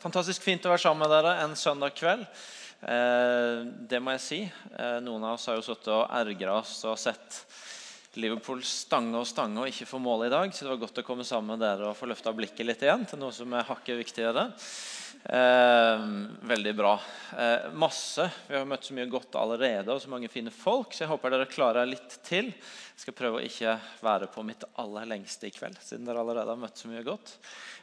Fantastisk fint å være sammen med dere en søndag kveld. Eh, det må jeg si. Eh, noen av oss har jo sittet og ergra oss og sett Liverpool stange og stange og ikke få mål i dag. Så det var godt å komme sammen med dere og få løfta blikket litt igjen til noe som er hakket viktigere. Eh, veldig bra. Eh, masse. Vi har møtt så mye godt allerede og så mange fine folk, så jeg håper dere klarer litt til. Jeg skal prøve å ikke være på mitt aller lengste i kveld, siden dere allerede har møtt så mye godt.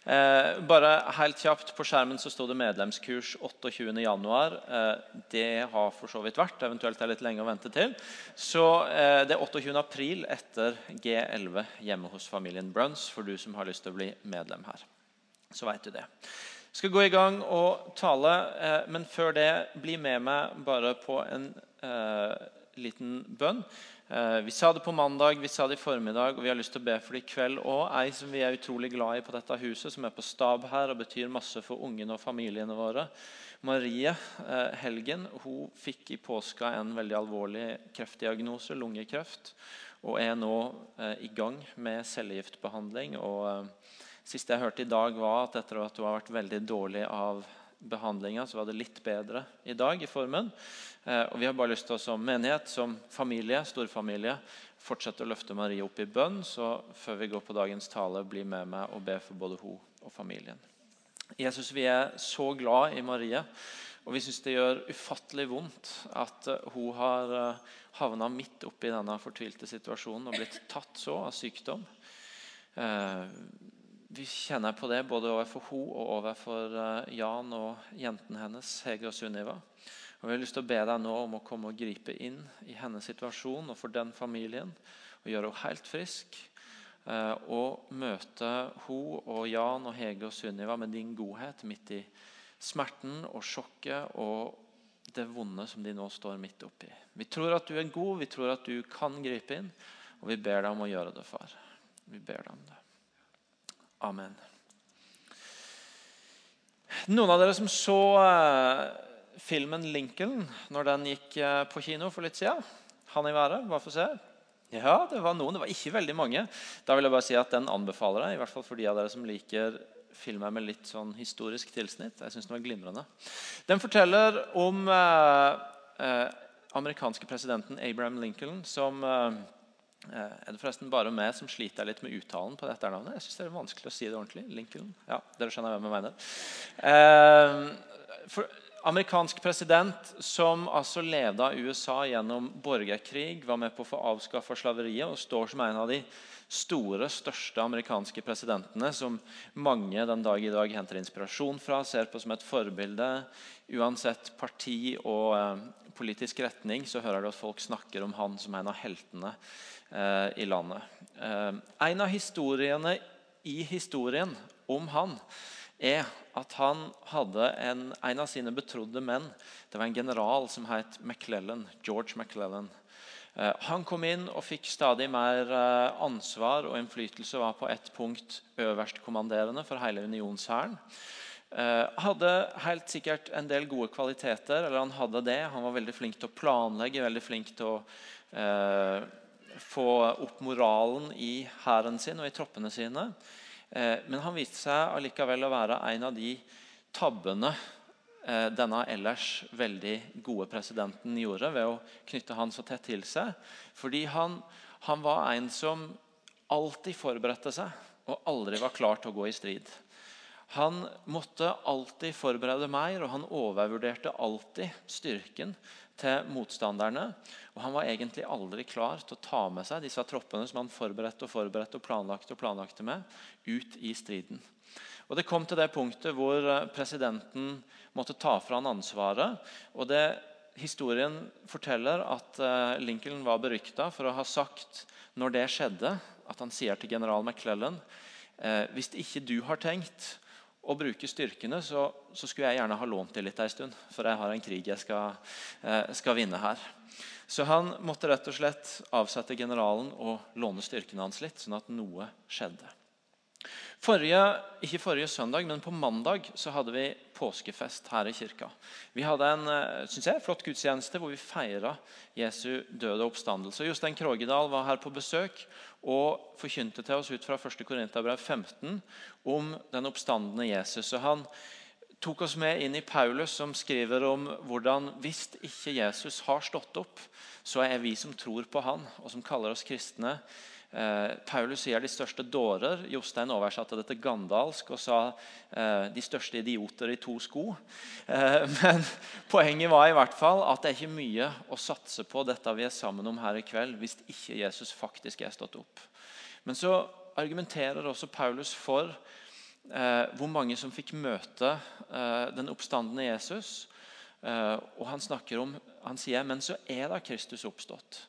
Eh, bare helt kjapt, På skjermen så sto det medlemskurs 28.1. Eh, det har for så vidt vært. Eventuelt er det litt lenge å vente til. Så eh, det er 28. april etter G11 hjemme hos familien Bruns for du som har lyst til å bli medlem her. Så vet du det skal gå i gang og tale, eh, men før det, bli med meg bare på en eh, liten bønn. Eh, vi sa det på mandag, vi sa det i formiddag, og vi har lyst til å be for det i kveld òg. Ei som vi er utrolig glad i på dette huset, som er på stab her og betyr masse for ungene og familiene våre. Marie eh, Helgen hun fikk i påska en veldig alvorlig kreftdiagnose, lungekreft, og er nå eh, i gang med cellegiftbehandling. og eh, siste jeg hørte i dag, var at etter at hun har vært veldig dårlig av behandlinga, så var det litt bedre i dag i formen. Eh, og Vi har bare lyst til å som menighet, som familie, storfamilie, fortsette å løfte Marie opp i bønn. Så før vi går på dagens tale, bli med meg og be for både hun og familien. Jesus, vi er så glad i Marie. Og vi syns det gjør ufattelig vondt at uh, hun har eh, havna midt oppi denne fortvilte situasjonen og blitt tatt så av sykdom. Vi kjenner på det både overfor henne og overfor eh, Jan og jentene hennes, Hege og Sunniva. Og Vi har lyst til å be deg nå om å komme og gripe inn i hennes situasjon og for den familien. Og gjøre henne helt frisk. Eh, og møte henne og Jan og Hege og Sunniva med din godhet midt i smerten og sjokket og det vonde som de nå står midt oppi. Vi tror at du er god, vi tror at du kan gripe inn, og vi ber deg om å gjøre det, far. Vi ber deg om det. Amen. Noen av dere som så uh, filmen 'Lincoln' når den gikk uh, på kino for litt siden? Han i været? Bare få se. Ja, det var noen. Det var ikke veldig mange. Da vil jeg bare si at Den anbefaler jeg, i hvert fall for de av dere som liker filmer med litt sånn historisk tilsnitt. Jeg synes Den var glimrende. Den forteller om uh, amerikanske presidenten Abraham Lincoln som Eh, er det forresten bare meg som sliter litt med uttalen på dette navnet? Jeg synes det er vanskelig å si det ordentlig. Lincoln. Ja, dere skjønner hvem jeg mener. Eh, for, amerikansk president som altså leda USA gjennom borgerkrig, var med på å få avskaffa slaveriet og står som en av de store, største amerikanske presidentene som mange den dag i dag henter inspirasjon fra, ser på som et forbilde. Uansett parti og eh, politisk retning så hører du at folk snakker om han som en av heltene Eh, i landet. Eh, en av historiene i historien om han er at han hadde en, en av sine betrodde menn. Det var en general som het McClellan, George McClellan. Eh, han kom inn og fikk stadig mer ansvar og innflytelse. Var på ett punkt øverstkommanderende for hele unionshæren. Hadde helt sikkert en del gode kvaliteter. eller Han hadde det. Han var veldig flink til å planlegge, veldig flink til å få opp moralen i hæren sin og i troppene sine. Eh, men han viste seg allikevel å være en av de tabbene eh, denne ellers veldig gode presidenten gjorde ved å knytte han så tett til seg. Fordi han, han var en som alltid forberedte seg og aldri var klar til å gå i strid. Han måtte alltid forberede mer, og han overvurderte alltid styrken til motstanderne. Og Han var egentlig aldri klar til å ta med seg disse troppene som han forberedte og forberedte og planlagte og planlagte med, ut i striden. Og Det kom til det punktet hvor eh, presidenten måtte ta fra han ansvaret. og det Historien forteller at eh, Lincoln var berykta for å ha sagt når det skjedde, at han sier til general McClellan eh, hvis ikke du har tenkt å bruke styrkene, så, så, skulle jeg gjerne ha lånt det litt en stund. For jeg har en krig jeg skal, eh, skal, vinne her. Så han måtte rett og slett avsette generalen og låne styrkene hans litt, sånn at noe skjedde. Forrige, ikke forrige søndag, men på mandag så hadde vi påskefest her i kirka. Vi hadde en eh, synes jeg, flott gudstjeneste hvor vi feira Jesu døde oppstandelse. Jostein Krogedal var her på besøk og forkynte til oss ut fra 1. Korinterbrev 15 om den oppstandende Jesus. Og han tok oss med inn i Paulus, som skriver om hvordan hvis ikke Jesus har stått opp, så er vi som tror på han, og som kaller oss kristne, Paulus sier de største dårer. Jostein oversatte det til gandalsk og sa eh, de største idioter i to sko. Eh, men poenget var i hvert fall at det er ikke mye å satse på dette vi er sammen om her i kveld, hvis ikke Jesus faktisk er stått opp. Men så argumenterer også Paulus for eh, hvor mange som fikk møte eh, den oppstandende Jesus. Eh, og han snakker om, han sier men så er da Kristus oppstått.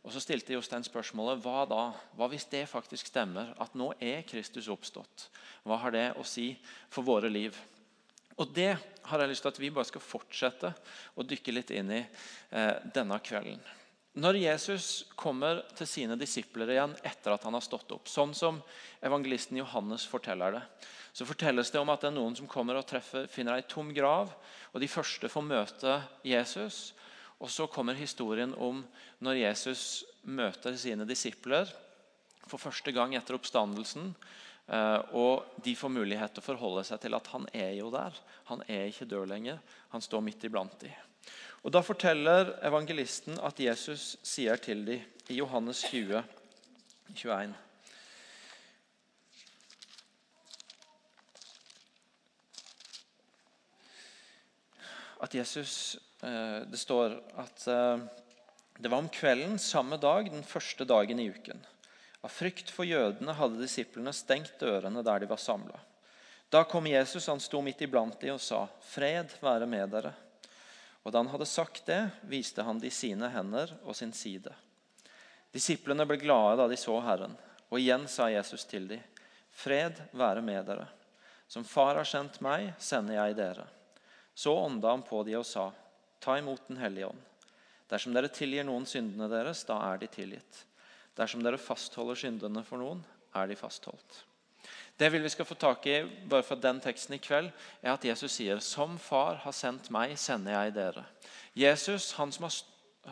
Og Så stilte Jostein spørsmålet hva da? Hva hvis det faktisk stemmer? At nå er Kristus oppstått? Hva har det å si for våre liv? Og Det har jeg lyst til at vi bare skal fortsette å dykke litt inn i eh, denne kvelden. Når Jesus kommer til sine disipler igjen etter at han har stått opp, sånn som evangelisten Johannes forteller det, så fortelles det om at det er noen som kommer og treffer, finner ei tom grav. og De første får møte Jesus. Og så kommer historien om når Jesus møter sine disipler for første gang etter oppstandelsen. Eh, og de får mulighet til å forholde seg til at han er jo der. Han er ikke død lenger. Han står midt iblant dem. Og Da forteller evangelisten at Jesus sier til dem i Johannes 20, 21 At Jesus Eh, det står at eh, det var om kvelden samme dag, den første dagen i uken. Av frykt for jødene hadde disiplene stengt dørene der de var samla. Da kom Jesus, han sto midt iblant dem og sa, 'Fred være med dere.' Og da han hadde sagt det, viste han de sine hender og sin side. Disiplene ble glade da de så Herren, og igjen sa Jesus til dem, 'Fred være med dere.' Som Far har sendt meg, sender jeg dere. Så ånda han på de og sa, Ta imot Den hellige ånd. Dersom dere tilgir noen syndene deres, da er de tilgitt. Dersom dere fastholder syndene for noen, er de fastholdt. Det vil vi skal få tak i bare fra den teksten i kveld, er at Jesus sier som far har sendt meg, sender jeg dere. Jesus, han som har,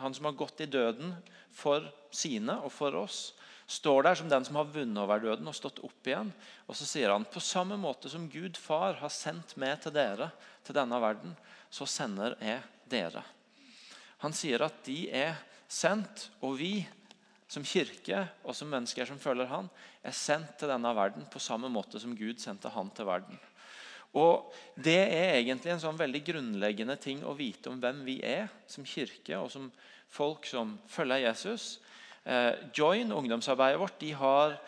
han som har gått i døden for sine og for oss, står der som den som har vunnet over døden og stått opp igjen. Og så sier han på samme måte som Gud far har sendt meg til dere, til denne verden, så sender jeg dere. Han sier at de er sendt, og vi som kirke og som mennesker som følger han, er sendt til denne verden på samme måte som Gud sendte han til verden. Og Det er egentlig en sånn veldig grunnleggende ting å vite om hvem vi er som kirke og som folk som følger Jesus. Eh, Join, ungdomsarbeidet vårt, de har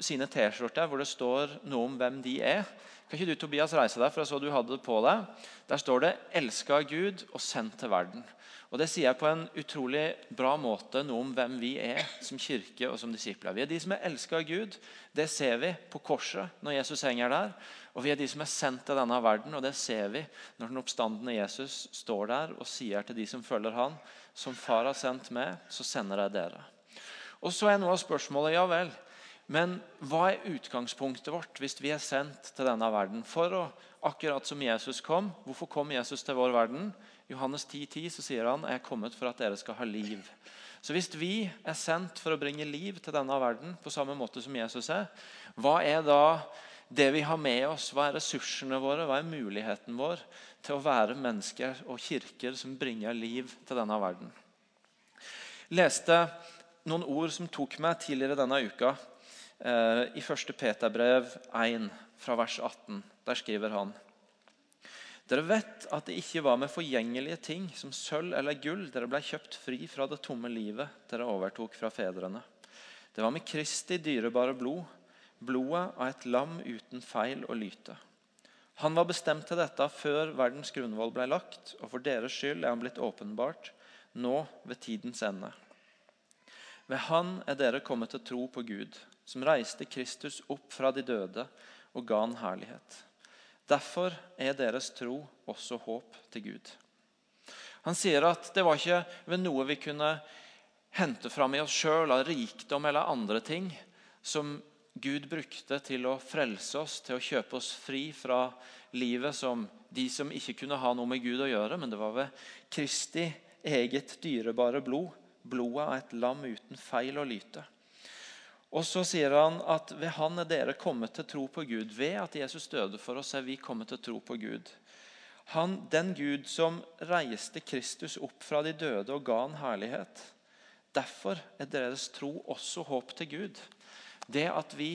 sine T-skjorter hvor det står noe om hvem de er. Kan ikke du Tobias, reise deg, for jeg så du hadde det på deg. Der står det 'elska Gud og sendt til verden'. Og Det sier jeg på en utrolig bra måte noe om hvem vi er som kirke og som disipler. Vi er de som er elska av Gud. Det ser vi på korset når Jesus henger der. Og vi er de som er sendt til denne verden, og det ser vi når den oppstandende Jesus står der og sier til de som følger han, som far har sendt meg, så sender jeg dere. Og så er noe av spørsmålet ja vel, men hva er utgangspunktet vårt hvis vi er sendt til denne verden? For å, akkurat som Jesus kom. Hvorfor kom Jesus til vår verden? Johannes 10, 10, så sier han jeg er kommet for at dere skal ha liv. Så Hvis vi er sendt for å bringe liv til denne verden, på samme måte som Jesus er, hva er da det vi har med oss? Hva er ressursene våre? Hva er muligheten vår til å være mennesker og kirker som bringer liv til denne verden? Leste noen ord som tok meg tidligere denne uka. Eh, i 1. Peterbrev 1, fra vers 18. Der skriver han Dere vet at det ikke var med forgjengelige ting som sølv eller gull dere ble kjøpt fri fra det tomme livet dere overtok fra fedrene. Det var med Kristi dyrebare blod, blodet av et lam uten feil og lyte. Han var bestemt til dette før verdens grunnvoll ble lagt, og for deres skyld er han blitt åpenbart nå ved tidens ende. Ved Han er dere kommet til tro på Gud som reiste Kristus opp fra de døde og ga han herlighet. Derfor er deres tro også håp til Gud. Han sier at det var ikke ved noe vi kunne hente fram i oss sjøl av rikdom eller andre ting som Gud brukte til å frelse oss, til å kjøpe oss fri fra livet som de som ikke kunne ha noe med Gud å gjøre, men det var ved Kristi eget dyrebare blod, blodet av et lam uten feil og lyte. Og så sier han at ved han er dere kommet til tro på Gud. Ved at Jesus døde for oss, er vi kommet til tro på Gud. Han, den Gud som reiste Kristus opp fra de døde og ga han herlighet. Derfor er deres tro også håp til Gud. Det at vi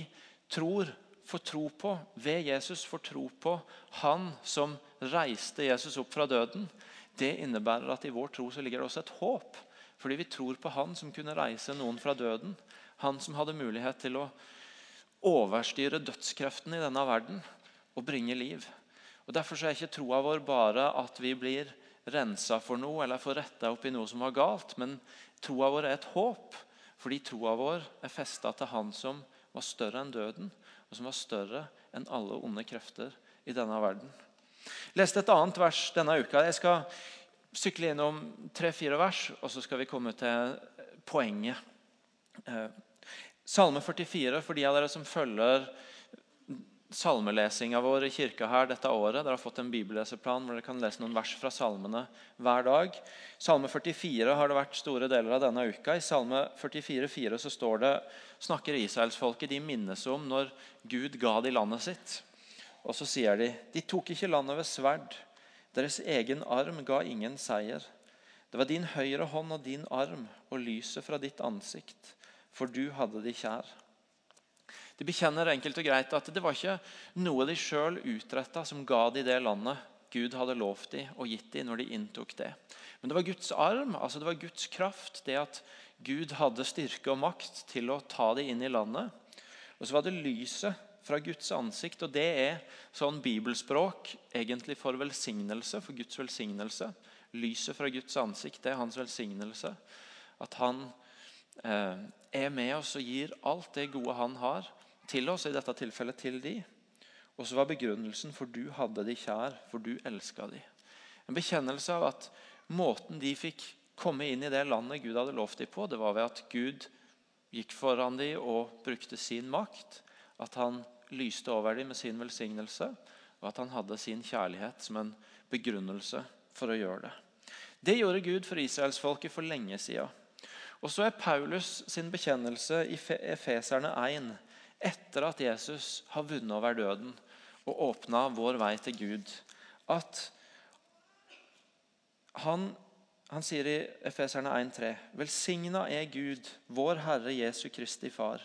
tror, får tro på, ved Jesus får tro på Han som reiste Jesus opp fra døden, det innebærer at i vår tro så ligger det også et håp. Fordi vi tror på Han som kunne reise noen fra døden. Han som hadde mulighet til å overstyre dødskreftene i denne verden og bringe liv. Og Derfor er ikke troa vår bare at vi blir rensa for noe eller får retta opp i noe som var galt, men troa vår er et håp. Fordi troa vår er festa til Han som var større enn døden, og som var større enn alle onde krefter i denne verden. Jeg leste et annet vers denne uka. Jeg skal sykle innom tre-fire vers, og så skal vi komme til poenget. Eh, Salme 44, for de av dere som følger salmelesinga vår i kirka her dette året. Dere har fått en bibelleseplan hvor dere kan lese noen vers fra salmene hver dag. Salme 44 har det vært store deler av denne uka. I Salme 44, 44 så står det, snakker israelsfolket de minnes om når Gud ga de landet sitt. Og så sier de de tok ikke landet ved sverd. Deres egen arm ga ingen seier. Det var din høyre hånd og din arm og lyset fra ditt ansikt for du hadde de kjær. De bekjenner enkelt og greit at det var ikke noe de sjøl utretta som ga de det landet Gud hadde lovt de og gitt de når de inntok det. Men det var Guds arm, altså det var Guds kraft, det at Gud hadde styrke og makt til å ta de inn i landet. Og så var det lyset fra Guds ansikt, og det er sånn bibelspråk egentlig for velsignelse, for Guds velsignelse. Lyset fra Guds ansikt, det er hans velsignelse. At han Eh, er med oss og gir alt det gode han har, til oss, i dette tilfellet til de. Og så var begrunnelsen for du hadde de kjær, for du elska de. En bekjennelse av at måten de fikk komme inn i det landet Gud hadde lovt dem på, det var ved at Gud gikk foran dem og brukte sin makt. At han lyste over dem med sin velsignelse, og at han hadde sin kjærlighet som en begrunnelse for å gjøre det. Det gjorde Gud for israelsfolket for lenge siden. Og så er Paulus sin bekjennelse i Efeserne 1 etter at Jesus har vunnet over døden og åpna vår vei til Gud, at han, han sier i Efeserne 1,3.: Velsigna er Gud, vår Herre Jesu Kristi Far.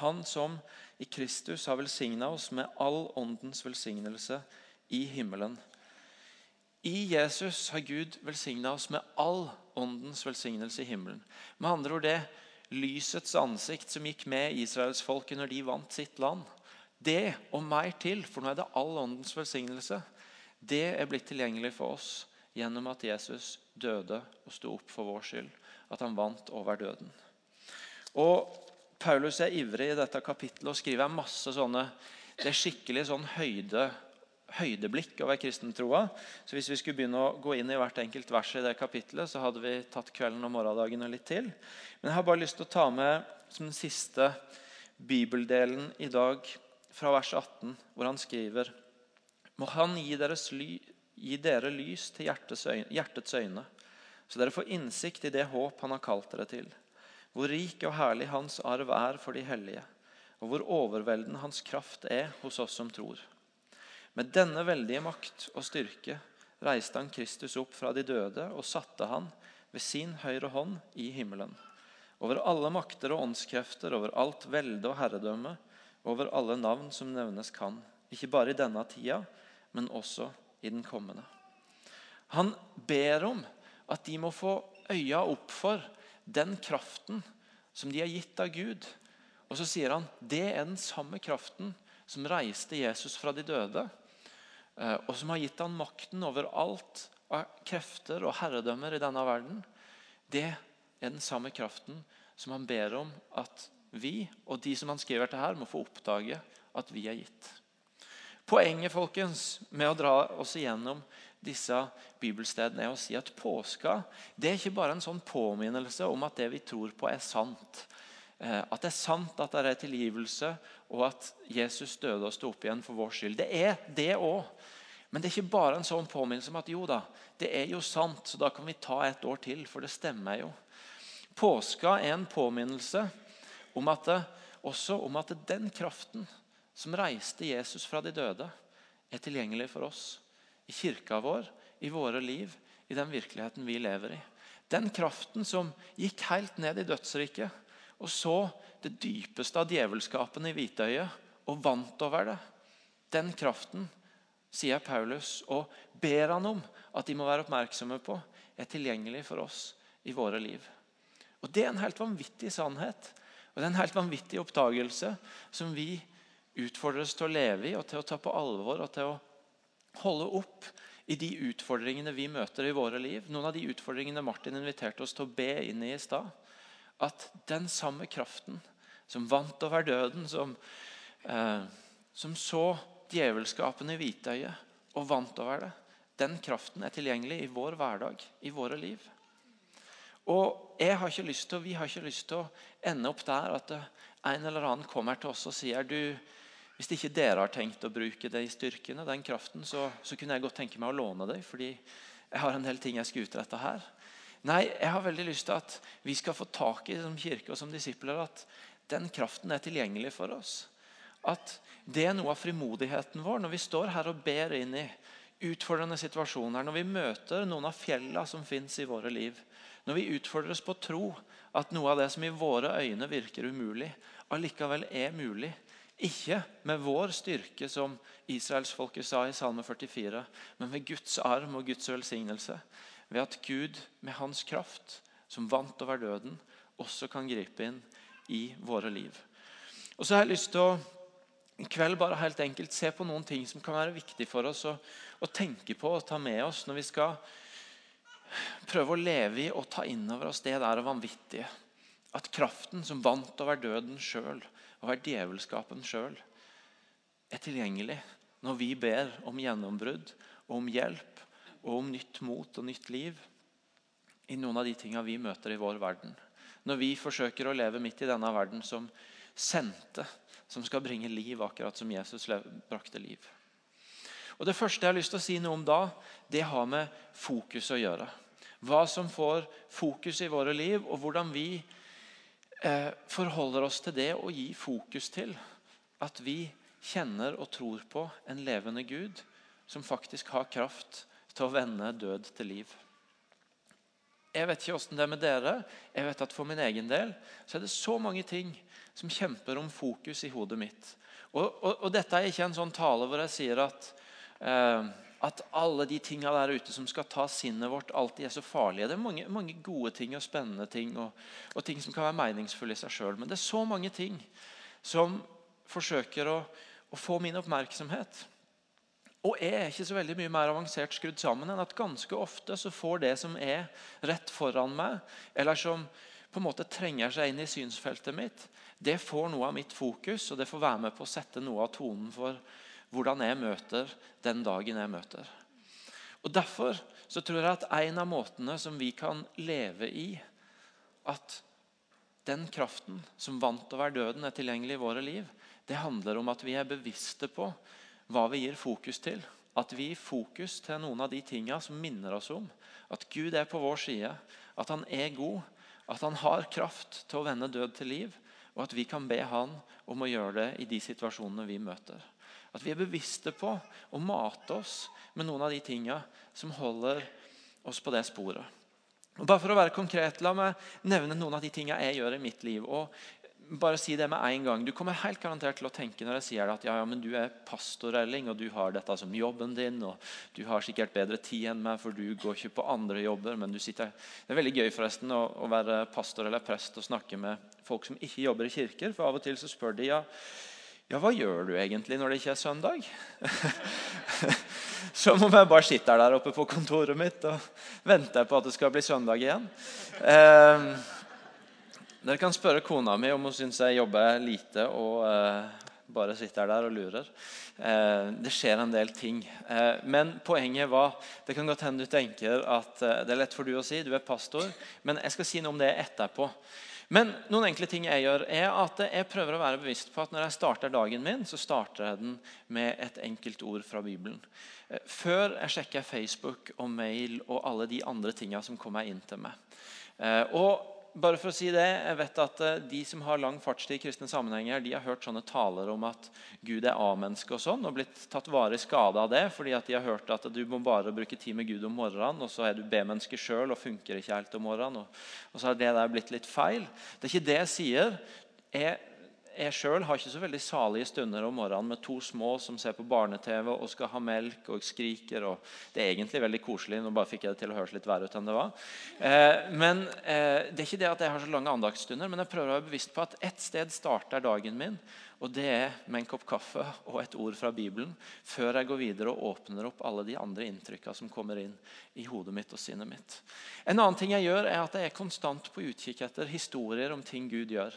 Han som i Kristus har velsigna oss med all åndens velsignelse i himmelen. I Jesus har Gud velsigna oss med all åndens velsignelse i himmelen. Med andre ord det lysets ansikt som gikk med israelsfolket når de vant sitt land. Det og mer til, for nå er det all åndens velsignelse, det er blitt tilgjengelig for oss gjennom at Jesus døde og sto opp for vår skyld. At han vant over døden. Og Paulus er ivrig i dette kapittelet og skriver masse sånne Det er skikkelig sånn høyde høydeblikk over kristentroa. Så hvis vi skulle begynne å gå inn i hvert enkelt vers i det kapittelet, så hadde vi tatt kvelden og morgendagen og litt til. Men jeg har bare lyst til å ta med som den siste bibeldelen i dag, fra vers 18, hvor han skriver Må Han gi, ly, gi dere lys til hjertets øyne, hjertets øyne, så dere får innsikt i det håp Han har kalt dere til. Hvor rik og herlig Hans arv er for de hellige, og hvor overveldende Hans kraft er hos oss som tror. Med denne veldige makt og styrke reiste han Kristus opp fra de døde og satte han ved sin høyre hånd i himmelen. Over alle makter og åndskrefter, over alt velde og herredømme, over alle navn som nevnes kan. Ikke bare i denne tida, men også i den kommende. Han ber om at de må få øya opp for den kraften som de er gitt av Gud. Og så sier han det er den samme kraften som reiste Jesus fra de døde Eh, og som har gitt han makten over alt av krefter og herredømmer i denne verden, det er den samme kraften som han ber om at vi og de som han skriver til her, må få oppdage at vi er gitt. Poenget folkens, med å dra oss igjennom disse bibelstedene er å si at påska det er ikke bare en sånn påminnelse om at det vi tror på, er sant. Eh, at det er sant at det er tilgivelse, og at Jesus døde og sto opp igjen for vår skyld. Det er det òg. Men det er ikke bare en sånn påminnelse om at jo da, det er jo sant, så da kan vi ta et år til, for det stemmer jo. Påska er en påminnelse om at det, også om at den kraften som reiste Jesus fra de døde, er tilgjengelig for oss. I kirka vår, i våre liv, i den virkeligheten vi lever i. Den kraften som gikk helt ned i dødsriket og så det dypeste av djevelskapen i hvitøyet og vant over det. Den kraften, sier Paulus, og ber han om at de må være oppmerksomme på, er tilgjengelig for oss i våre liv. Og Det er en helt vanvittig sannhet og det er en helt vanvittig oppdagelse som vi utfordres til å leve i og til å ta på alvor og til å holde opp i de utfordringene vi møter i våre liv. Noen av de utfordringene Martin inviterte oss til å be inn i i stad. At den samme kraften som vant over døden, som, eh, som så djevelskapen i hvitøyet og vant over det, den kraften er tilgjengelig i vår hverdag, i våre liv. Og jeg har ikke lyst til, Vi har ikke lyst til å ende opp der at en eller annen kommer til oss og sier du, hvis ikke dere har tenkt å bruke de styrkene, den kraften, så, så kunne jeg godt tenke meg å låne dem, fordi jeg har en del ting jeg skal utrette her. Nei, jeg har veldig lyst til at vi skal få tak i som kirke og som disipler at den kraften er tilgjengelig for oss. At det er noe av frimodigheten vår når vi står her og ber inn i utfordrende situasjoner, når vi møter noen av fjellene som fins i våre liv, når vi utfordres på å tro at noe av det som i våre øyne virker umulig, allikevel er mulig. Ikke med vår styrke, som israelsfolket sa i Salme 44, men med Guds arm og Guds velsignelse. Ved at Gud med hans kraft, som vant over døden, også kan gripe inn i våre liv. Og så har jeg lyst til å i kveld bare helt enkelt se på noen ting som kan være viktig for oss å, å tenke på og ta med oss når vi skal prøve å leve i og ta inn over oss det der vanvittige. At kraften som vant over døden sjøl, over djevelskapen sjøl, er tilgjengelig når vi ber om gjennombrudd, og om hjelp og om nytt mot og nytt liv i noen av de tinga vi møter i vår verden. Når vi forsøker å leve midt i denne verden som sendte, som skal bringe liv, akkurat som Jesus brakte liv. Og Det første jeg har lyst til å si noe om da, det har med fokus å gjøre hva som får fokus i våre liv, og hvordan vi forholder oss til det og gir fokus til at vi kjenner og tror på en levende Gud som faktisk har kraft til å vende død til liv. Jeg vet ikke åssen det er med dere. Jeg vet at For min egen del så er det så mange ting som kjemper om fokus i hodet mitt. Og, og, og Dette er ikke en sånn tale hvor jeg sier at eh, at alle de tinga der ute som skal ta sinnet vårt, alltid er så farlige. Det er mange, mange gode ting og spennende ting og, og, ting som kan være meningsfulle i seg sjøl. Men det er så mange ting som forsøker å, å, få min oppmerksomhet. Og jeg er ikke så veldig mye mer avansert skrudd sammen enn at ganske ofte så får det som er rett foran meg, eller som på en måte trenger seg inn i synsfeltet mitt, det får noe av mitt fokus, og det får være med på å sette noe av tonen for hvordan jeg møter den dagen jeg møter. Og Derfor så tror jeg at en av måtene som vi kan leve i at den kraften som vant over døden, er tilgjengelig i våre liv, det handler om at vi er bevisste på hva vi gir fokus til. At vi gir fokus til noen av de tingene som minner oss om at Gud er på vår side, at han er god, at han har kraft til å vende død til liv, og at vi kan be han om å gjøre det i de situasjonene vi møter. At vi er bevisste på å mate oss med noen av de tinga som holder oss på det sporet. Og bare For å være konkret, la meg nevne noen av de tinga jeg gjør i mitt liv. og bare si det med en gang. Du kommer helt garantert til å tenke når jeg sier det at ja, ja, men du er pastor Erling, og du har dette som jobben din. og Du har sikkert bedre tid enn meg, for du går ikke på andre jobber. men du sitter... Det er veldig gøy forresten å, å være pastor eller prest og snakke med folk som ikke jobber i kirker. For av og til så spør de ja, ja, hva gjør du egentlig når det ikke er søndag? Som om jeg bare sitter der oppe på kontoret mitt og venter på at det skal bli søndag igjen. Eh, dere kan spørre kona mi om hun syns jeg jobber lite og eh, bare sitter der og lurer. Eh, det skjer en del ting. Eh, men poenget var Det kan godt hende du tenker at eh, det er lett for du å si, du er pastor, men jeg skal si noe om det etterpå. Men noen enkle ting jeg gjør, er at jeg prøver å være bevisst på at når jeg starter dagen min, så starter jeg den med et enkelt ord fra Bibelen. Eh, før jeg sjekker Facebook og mail og alle de andre tinga som kommer inn til meg. Eh, og bare for å si det, jeg vet at eh, De som har lang fartstid i kristne sammenhenger, de har hørt sånne taler om at Gud er A-menneske og sånn, og blitt tatt varig skade av det fordi at de har hørt at du må bare bruke tid med Gud om morgenen, og så er du B-menneske sjøl og funker ikke helt om morgenen. Og, og så har det der blitt litt feil. Det er ikke det jeg sier. Jeg jeg sjøl har ikke så veldig salige stunder om morgenen med to små som ser på barne-TV og skal ha melk og skriker. og Det er egentlig veldig koselig. Nå bare fikk jeg det til å høres litt verre ut enn det var. Eh, men eh, Det er ikke det at jeg har så lange andagsstunder, men jeg prøver å være bevisst på at ett sted starter dagen min. Og det er med en kopp kaffe og et ord fra Bibelen før jeg går videre og åpner opp alle de andre inntrykka som kommer inn i hodet mitt og sinnet mitt. En annen ting jeg gjør, er at jeg er konstant på utkikk etter historier om ting Gud gjør.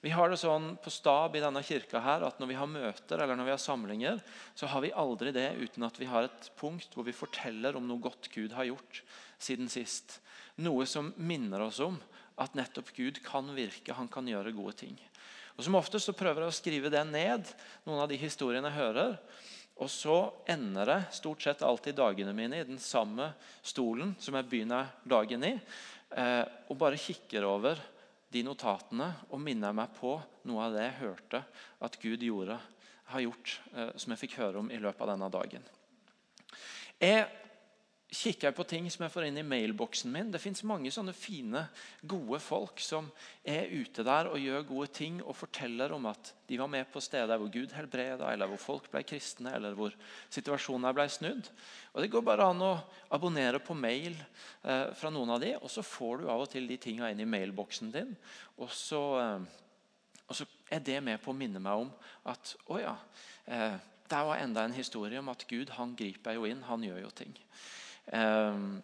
Vi har det sånn på stab i denne kirka her, at når vi har møter eller når vi har samlinger, så har vi aldri det uten at vi har et punkt hvor vi forteller om noe godt Gud har gjort siden sist. Noe som minner oss om at nettopp Gud kan virke, han kan gjøre gode ting. Og Som oftest så prøver jeg å skrive det ned, noen av de historiene jeg hører. Og så ender det stort sett alltid dagene mine i den samme stolen som jeg begynner dagen i, eh, og bare kikker over de notatene og minner meg på noe av det jeg hørte at Gud gjorde, har gjort, eh, som jeg fikk høre om i løpet av denne dagen. Jeg kikker jeg på ting som jeg får inn i mailboksen min. Det fins mange sånne fine, gode folk som er ute der og gjør gode ting og forteller om at de var med på steder hvor Gud helbreda, eller hvor folk ble kristne, eller hvor situasjoner ble snudd. Og Det går bare an å abonnere på mail eh, fra noen av de, og så får du av og til de tinga inn i mailboksen din. Og så, eh, og så, er det med på å minne meg om at å ja, eh, der var enda en historie om at Gud han griper jo inn, han gjør jo ting. Um,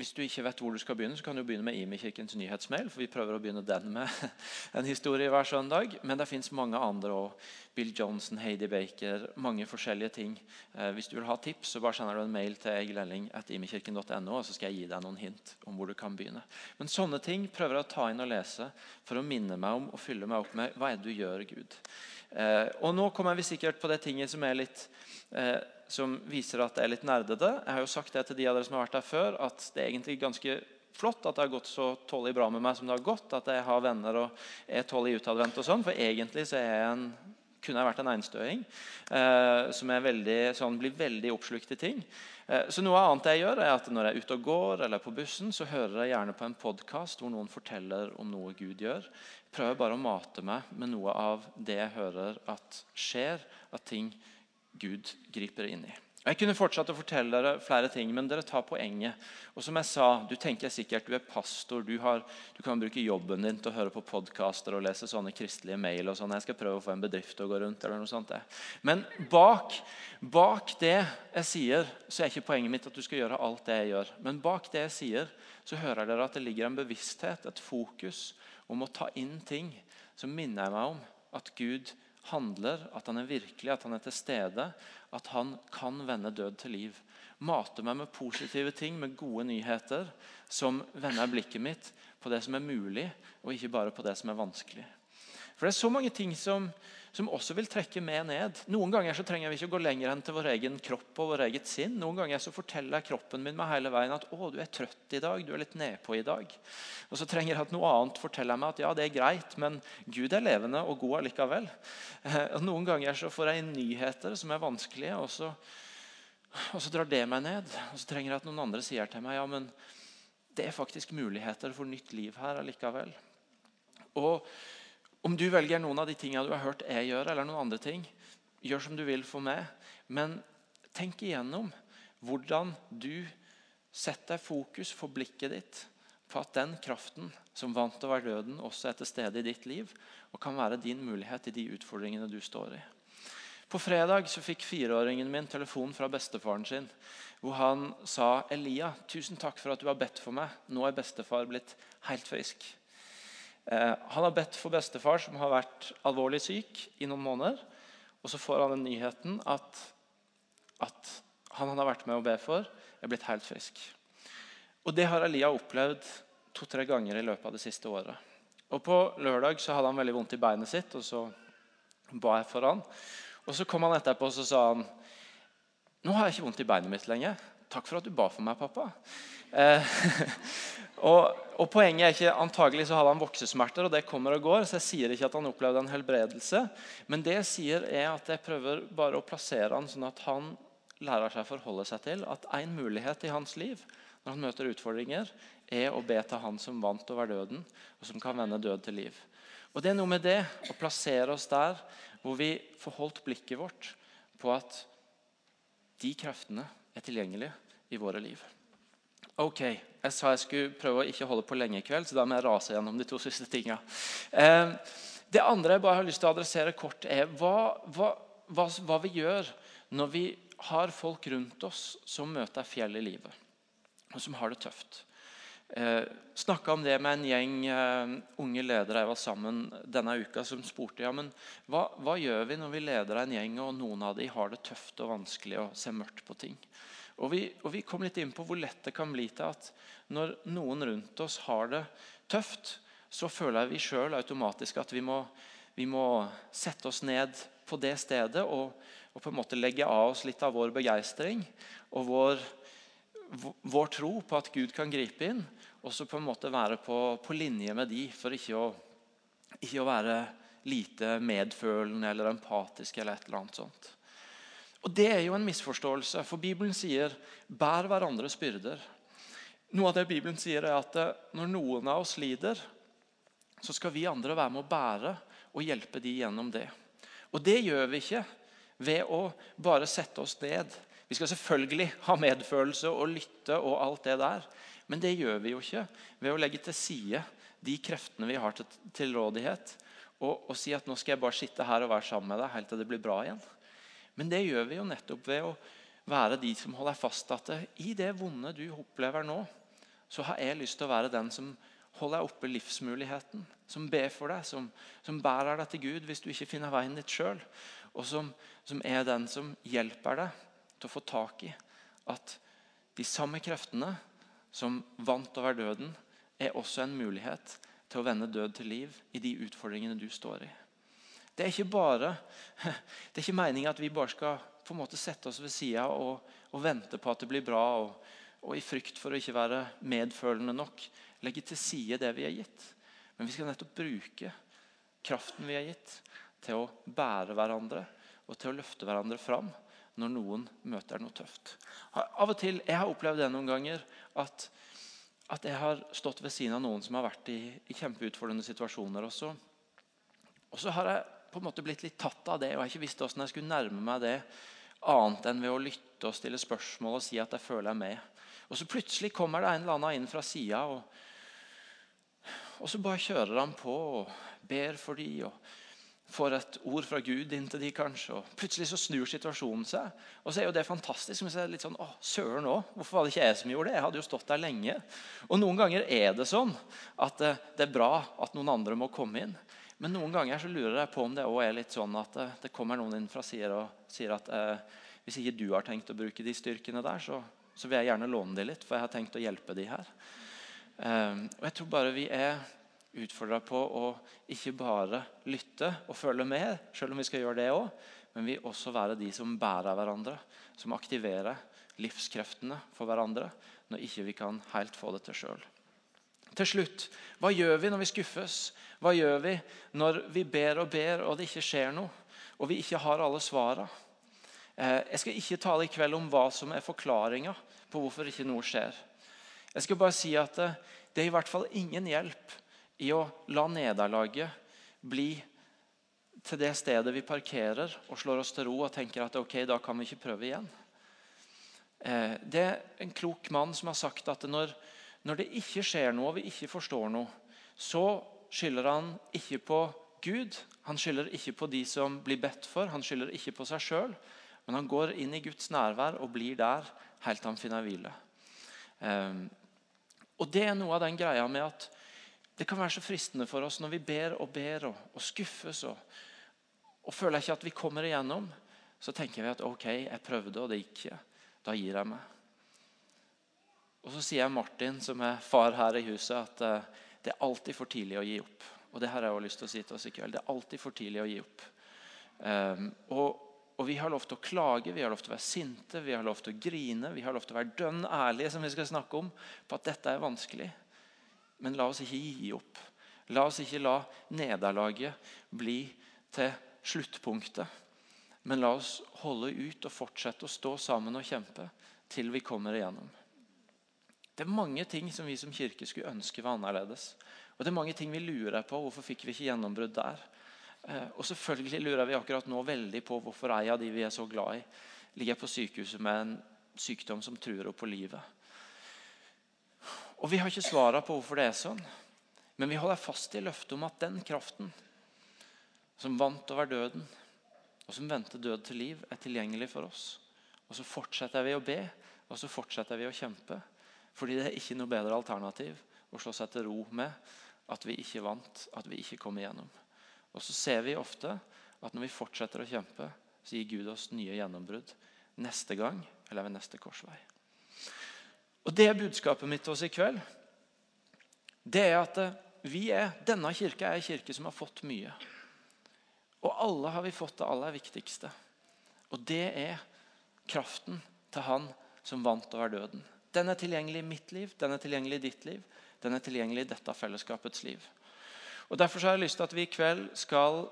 hvis du ikke vet hvor du skal begynne, så kan du begynne med Imi-kirkens nyhetsmail. for Vi prøver å begynne den med en historie hver søndag. Men det fins mange andre òg. Bill Johnson, Heidi Baker, mange forskjellige ting. Eh, hvis du vil ha tips, så bare sender du en mail til egilelling.imekirken.no, og så skal jeg gi deg noen hint om hvor du kan begynne. Men sånne ting prøver jeg å ta inn og lese for å minne meg om og fylle meg opp med hva er det du gjør, Gud. Eh, og nå kommer vi sikkert på det tinget som er litt eh, som viser at det er litt nerdete. Jeg har jo sagt det til de av dere som har vært der før, at det er egentlig ganske flott at det har gått så tålelig bra med meg som det har gått. At jeg har venner og er tålelig utadvendt og sånn. For egentlig så er jeg en, kunne jeg vært en einstøing eh, som veldig, sånn, blir veldig oppslukt i ting. Eh, så noe annet jeg gjør er at Når jeg er ute og går eller på bussen, så hører jeg gjerne på en podkast hvor noen forteller om noe Gud gjør. Prøver bare å mate meg med noe av det jeg hører at skjer, at ting Gud griper inn i. Jeg kunne fortsatt å fortelle dere flere ting, men dere tar poenget. Og som jeg sa, Du tenker sikkert du er pastor, du, har, du kan bruke jobben din til å høre på podkaster og lese sånne kristelige mail. og sånn. Jeg skal prøve å få en bedrift til å gå rundt. eller noe sånt. Men bak, bak det jeg sier, så er ikke poenget mitt at du skal gjøre alt det jeg gjør. Men bak det jeg sier, så hører dere at det ligger en bevissthet, et fokus, om å ta inn ting som minner meg om at Gud handler, at han er virkelig, at han er til stede. At han kan vende død til liv. Mate meg med positive ting, med gode nyheter, som vender blikket mitt på det som er mulig, og ikke bare på det som er vanskelig. For det er så mange ting som, som også vil trekke med ned. Noen ganger så trenger vi ikke å gå lenger enn til vår egen kropp og vår eget sinn. Noen ganger så forteller kroppen min meg hele veien at å, du er trøtt i dag, du er litt nedpå i dag. Og så trenger jeg at noe annet forteller meg at ja, det er greit, men Gud er levende og god allikevel. Eh, og Noen ganger så får jeg nyheter som er vanskelige, og så, og så drar det meg ned. Og så trenger jeg at noen andre sier til meg ja, men det er faktisk muligheter for nytt liv her allikevel. Og om du velger noen av de tingene du har hørt jeg gjøre, eller noen andre ting, gjør som du vil for meg. Men tenk igjennom hvordan du setter fokus for blikket ditt på at den kraften som vant over døden, også er til stede i ditt liv og kan være din mulighet i de utfordringene du står i. På fredag så fikk fireåringen min telefon fra bestefaren sin. Hvor han sa Elia, tusen takk for at du har bedt for meg. Nå er bestefar blitt helt frisk. Eh, han har bedt for bestefar, som har vært alvorlig syk i noen måneder. Og så får han den nyheten at, at han han har vært med å be for, er blitt helt frisk. Og Det har Elia opplevd to-tre ganger i løpet av det siste året. Og På lørdag så hadde han veldig vondt i beinet sitt, og så ba jeg for han. Og Så kom han etterpå og så sa han, nå har jeg ikke vondt i beinet mitt lenger. 'Takk for at du ba for meg, pappa'. Eh, og, og, Poenget er ikke antagelig så hadde han voksesmerter, og det kommer og går. så Jeg sier ikke at han opplevde en helbredelse, men det jeg sier er at jeg prøver bare å plassere han sånn at han lærer seg å forholde seg til at en mulighet i hans liv når han møter utfordringer, er å be til Han som vant over døden, og som kan vende død til liv. Og Det er noe med det å plassere oss der hvor vi får holdt blikket vårt på at de kreftene er tilgjengelige i våre liv. Ok, Jeg sa jeg skulle prøve å ikke holde på lenge i kveld, så da må jeg rase gjennom de to siste tinga. Eh, det andre jeg bare har lyst til å adressere kort, er hva, hva, hva, hva vi gjør når vi har folk rundt oss som møter fjell i livet, og som har det tøft. Eh, Snakka om det med en gjeng eh, unge ledere jeg var sammen denne uka, som spurte ja, men hva, gjør vi når vi leder en gjeng og noen av dem har det tøft og vanskelig og ser mørkt på ting. Og vi, og vi, kom litt inn på hvor lett det kan bli til at når noen rundt oss har det tøft, så føler vi sjøl automatisk at vi må, vi må, sette oss ned på det stedet og, og, på en måte legge av oss litt av vår begeistring og vår, vår tro på at Gud kan gripe inn, og så på en måte være på, på linje med de for ikke å, ikke å være lite medfølende eller empatisk eller et eller annet sånt. Og Det er jo en misforståelse, for Bibelen sier 'bær hverandres byrder'. Noe av det Bibelen sier er at eh, Når noen av oss lider, så skal vi andre være med å bære og hjelpe de gjennom det. Og Det gjør vi ikke ved å bare sette oss ned. Vi skal selvfølgelig ha medfølelse og lytte, og alt det der, men det gjør vi jo ikke ved å legge til side de kreftene vi har til, rådighet, og, og si at nå skal jeg bare sitte her og være sammen med deg helt til det blir bra igjen. Men det gjør vi jo nettopp ved å være de som holder fast at i det vonde du opplever nå, så har jeg lyst til å være den som holder oppe livsmuligheten. Som ber for deg, som, som bærer deg til Gud hvis du ikke finner veien ditt sjøl. Og som, som, er den som hjelper deg til å få tak i at de samme kreftene som vant over døden, er også en mulighet til å vende død til liv i de utfordringene du står i. Det er ikke bare, det er ikke meningen at vi bare skal på en måte sette oss ved sida og, og, vente på at det blir bra, og, og, i frykt for å ikke være medfølende nok legge til side det vi er gitt. Men vi skal nettopp bruke kraften vi er gitt, til å bære hverandre og til å løfte hverandre fram når noen møter noe tøft. Av og til, Jeg har opplevd det noen ganger at, at jeg har stått ved siden av noen som har vært i, i kjempeutfordrende situasjoner. også. Og så har jeg på en måte blitt litt tatt av det, og jeg har ikke visst hvordan jeg skulle nærme meg det annet enn ved å lytte og stille spørsmål og si at jeg føler jeg med. Og så plutselig kommer det en eller annen inn fra sida, og, og, så bare kjører han på og ber for de, og får et ord fra Gud inn til de kanskje, og Plutselig så snur situasjonen seg. Og så er jo det fantastisk. Men så er det litt sånn, å, søren òg. Hvorfor var det ikke jeg som gjorde det? Jeg hadde jo stått der lenge. Og Noen ganger er det sånn at det, det er bra at noen andre må komme inn. Men noen ganger så lurer jeg på om det også er litt sånn at det, eh, det kommer noen inn fra sider og sier at eh, hvis ikke du har tenkt å bruke de styrkene der, så, så, vil jeg gjerne låne de litt, for jeg har tenkt å hjelpe de her. Eh, og Jeg tror bare vi er utfordra på å ikke bare lytte og følge med, selv om vi skal gjøre det òg, men vi også være de som bærer hverandre, som aktiverer livskreftene for hverandre når ikke vi kan helt få det til sjøl. Til slutt, hva gjør vi når vi skuffes? Hva gjør vi når vi ber og ber, og det ikke skjer noe? Og vi ikke har alle svarene? Eh, jeg skal ikke tale i kveld om hva som er forklaringa på hvorfor ikke noe skjer. Jeg skal bare si at eh, det er i hvert fall ingen hjelp i å la nederlaget bli til det stedet vi parkerer og slår oss til ro og tenker at ok, da kan vi ikke prøve igjen. Eh, det er en klok mann som har sagt at når når det ikke skjer noe og vi ikke forstår noe, så skylder han ikke på Gud. Han skylder ikke på de som blir bedt for, han skylder ikke på seg sjøl. Men han går inn i Guds nærvær og blir der helt til han finner hvile. Um, og Det er noe av den greia med at det kan være så fristende for oss når vi ber og ber og, og skuffes og, og føler ikke at vi kommer igjennom, så tenker vi at ok, jeg prøvde, og det gikk ikke. Da gir jeg meg. Og Så sier jeg Martin, som er far her i huset, at uh, det er alltid for tidlig å gi opp. Og det har jeg også lyst til å si til oss i kveld. Det er alltid for tidlig å gi opp. Um, og, Og vi har lov til å klage, vi har lov til å være sinte, vi har lov til å grine, vi har lov til å være dønn ærlige som vi skal snakke om, på at dette er vanskelig. Men la oss ikke gi opp. La oss ikke la nederlaget bli til sluttpunktet. Men la oss holde ut og fortsette å stå sammen og kjempe til vi kommer igjennom. Det er mange ting som vi som kirke skulle ønske var annerledes. Og det er mange ting vi lurer på. Hvorfor fikk vi ikke gjennombrudd der? Eh, og selvfølgelig lurer vi akkurat nå veldig på hvorfor ei av de vi er så glad i, ligger på sykehuset med en sykdom som truer opp på livet. Og Vi har ikke svarene på hvorfor det er sånn, men vi holder fast i løftet om at den kraften som vant over døden, og som vendte død til liv, er tilgjengelig for oss. Og Så fortsetter vi å be og så fortsetter vi å kjempe. Fordi det er ikke noe bedre alternativ å slå seg til ro med at vi ikke vant, at vi ikke kom igjennom. Og så ser vi ofte at når vi fortsetter å kjempe, så gir Gud oss nye gjennombrudd neste gang eller ved neste korsvei. Og Det er budskapet mitt til oss i kveld. Det er at eh, vi er, Denne kirka er en kirke som har fått mye. Og alle har vi fått det aller viktigste. Og det er kraften til Han som vant over døden. Den er tilgjengelig i mitt liv, den er tilgjengelig i ditt liv, den er tilgjengelig i dette fellesskapets liv. Og Derfor har jeg lyst til at vi i kveld skal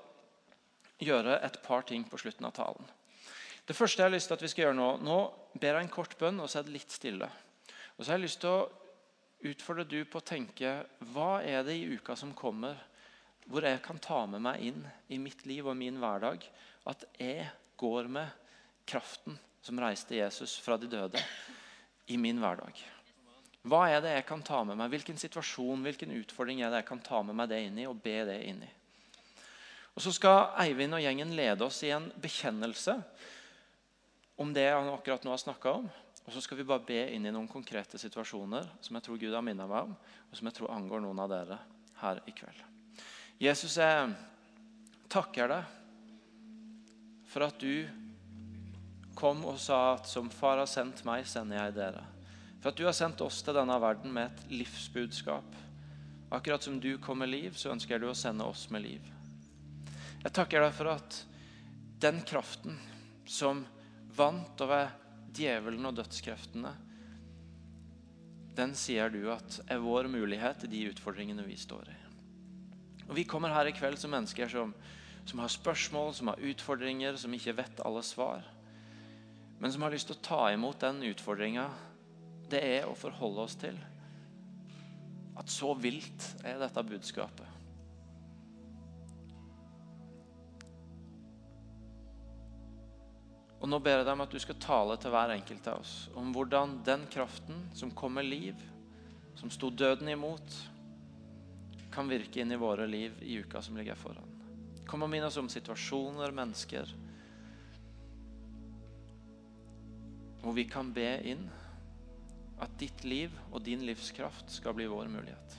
gjøre et par ting på slutten av talen. Det første jeg har lyst til at vi skal gjøre Nå nå ber jeg en kort bønn, og så er det litt stille. Og så har jeg lyst til å utfordre du på å tenke hva er det i uka som kommer, hvor jeg kan ta med meg inn i mitt liv og min hverdag at jeg går med kraften som reiste Jesus fra de døde, i min hverdag. Hva er det jeg kan ta med meg? Hvilken situasjon, hvilken utfordring er det jeg kan ta med meg det inn i og be det inn i? Og Så skal Eivind og gjengen lede oss i en bekjennelse om det han akkurat nå har snakka om. Og så skal vi bare be inn i noen konkrete situasjoner som jeg tror Gud har minnet meg om, og som jeg tror angår noen av dere her i kveld. Jesus, jeg takker deg for at du kom og sa at som far har sendt meg, sender jeg dere. For at du har sendt oss til denne verden med et livsbudskap. Akkurat som du kom med liv, så ønsker du å sende oss med liv. Jeg takker deg for at den kraften som vant over djevelen og dødskreftene, den sier du at er vår mulighet i de utfordringene vi står i. Og Vi kommer her i kveld som mennesker som, som har spørsmål, som har utfordringer, som ikke vet alle svar, men som har lyst til å ta imot den utfordringa det er å forholde oss til at så vilt er dette budskapet. Og Nå ber jeg deg om at du skal tale til hver enkelt av oss om hvordan den kraften som kom med liv, som sto døden imot, kan virke inn i våre liv i uka som ligger foran. Kom og minn oss om situasjoner, mennesker, hvor vi kan be inn at ditt liv og din livskraft skal bli vår mulighet.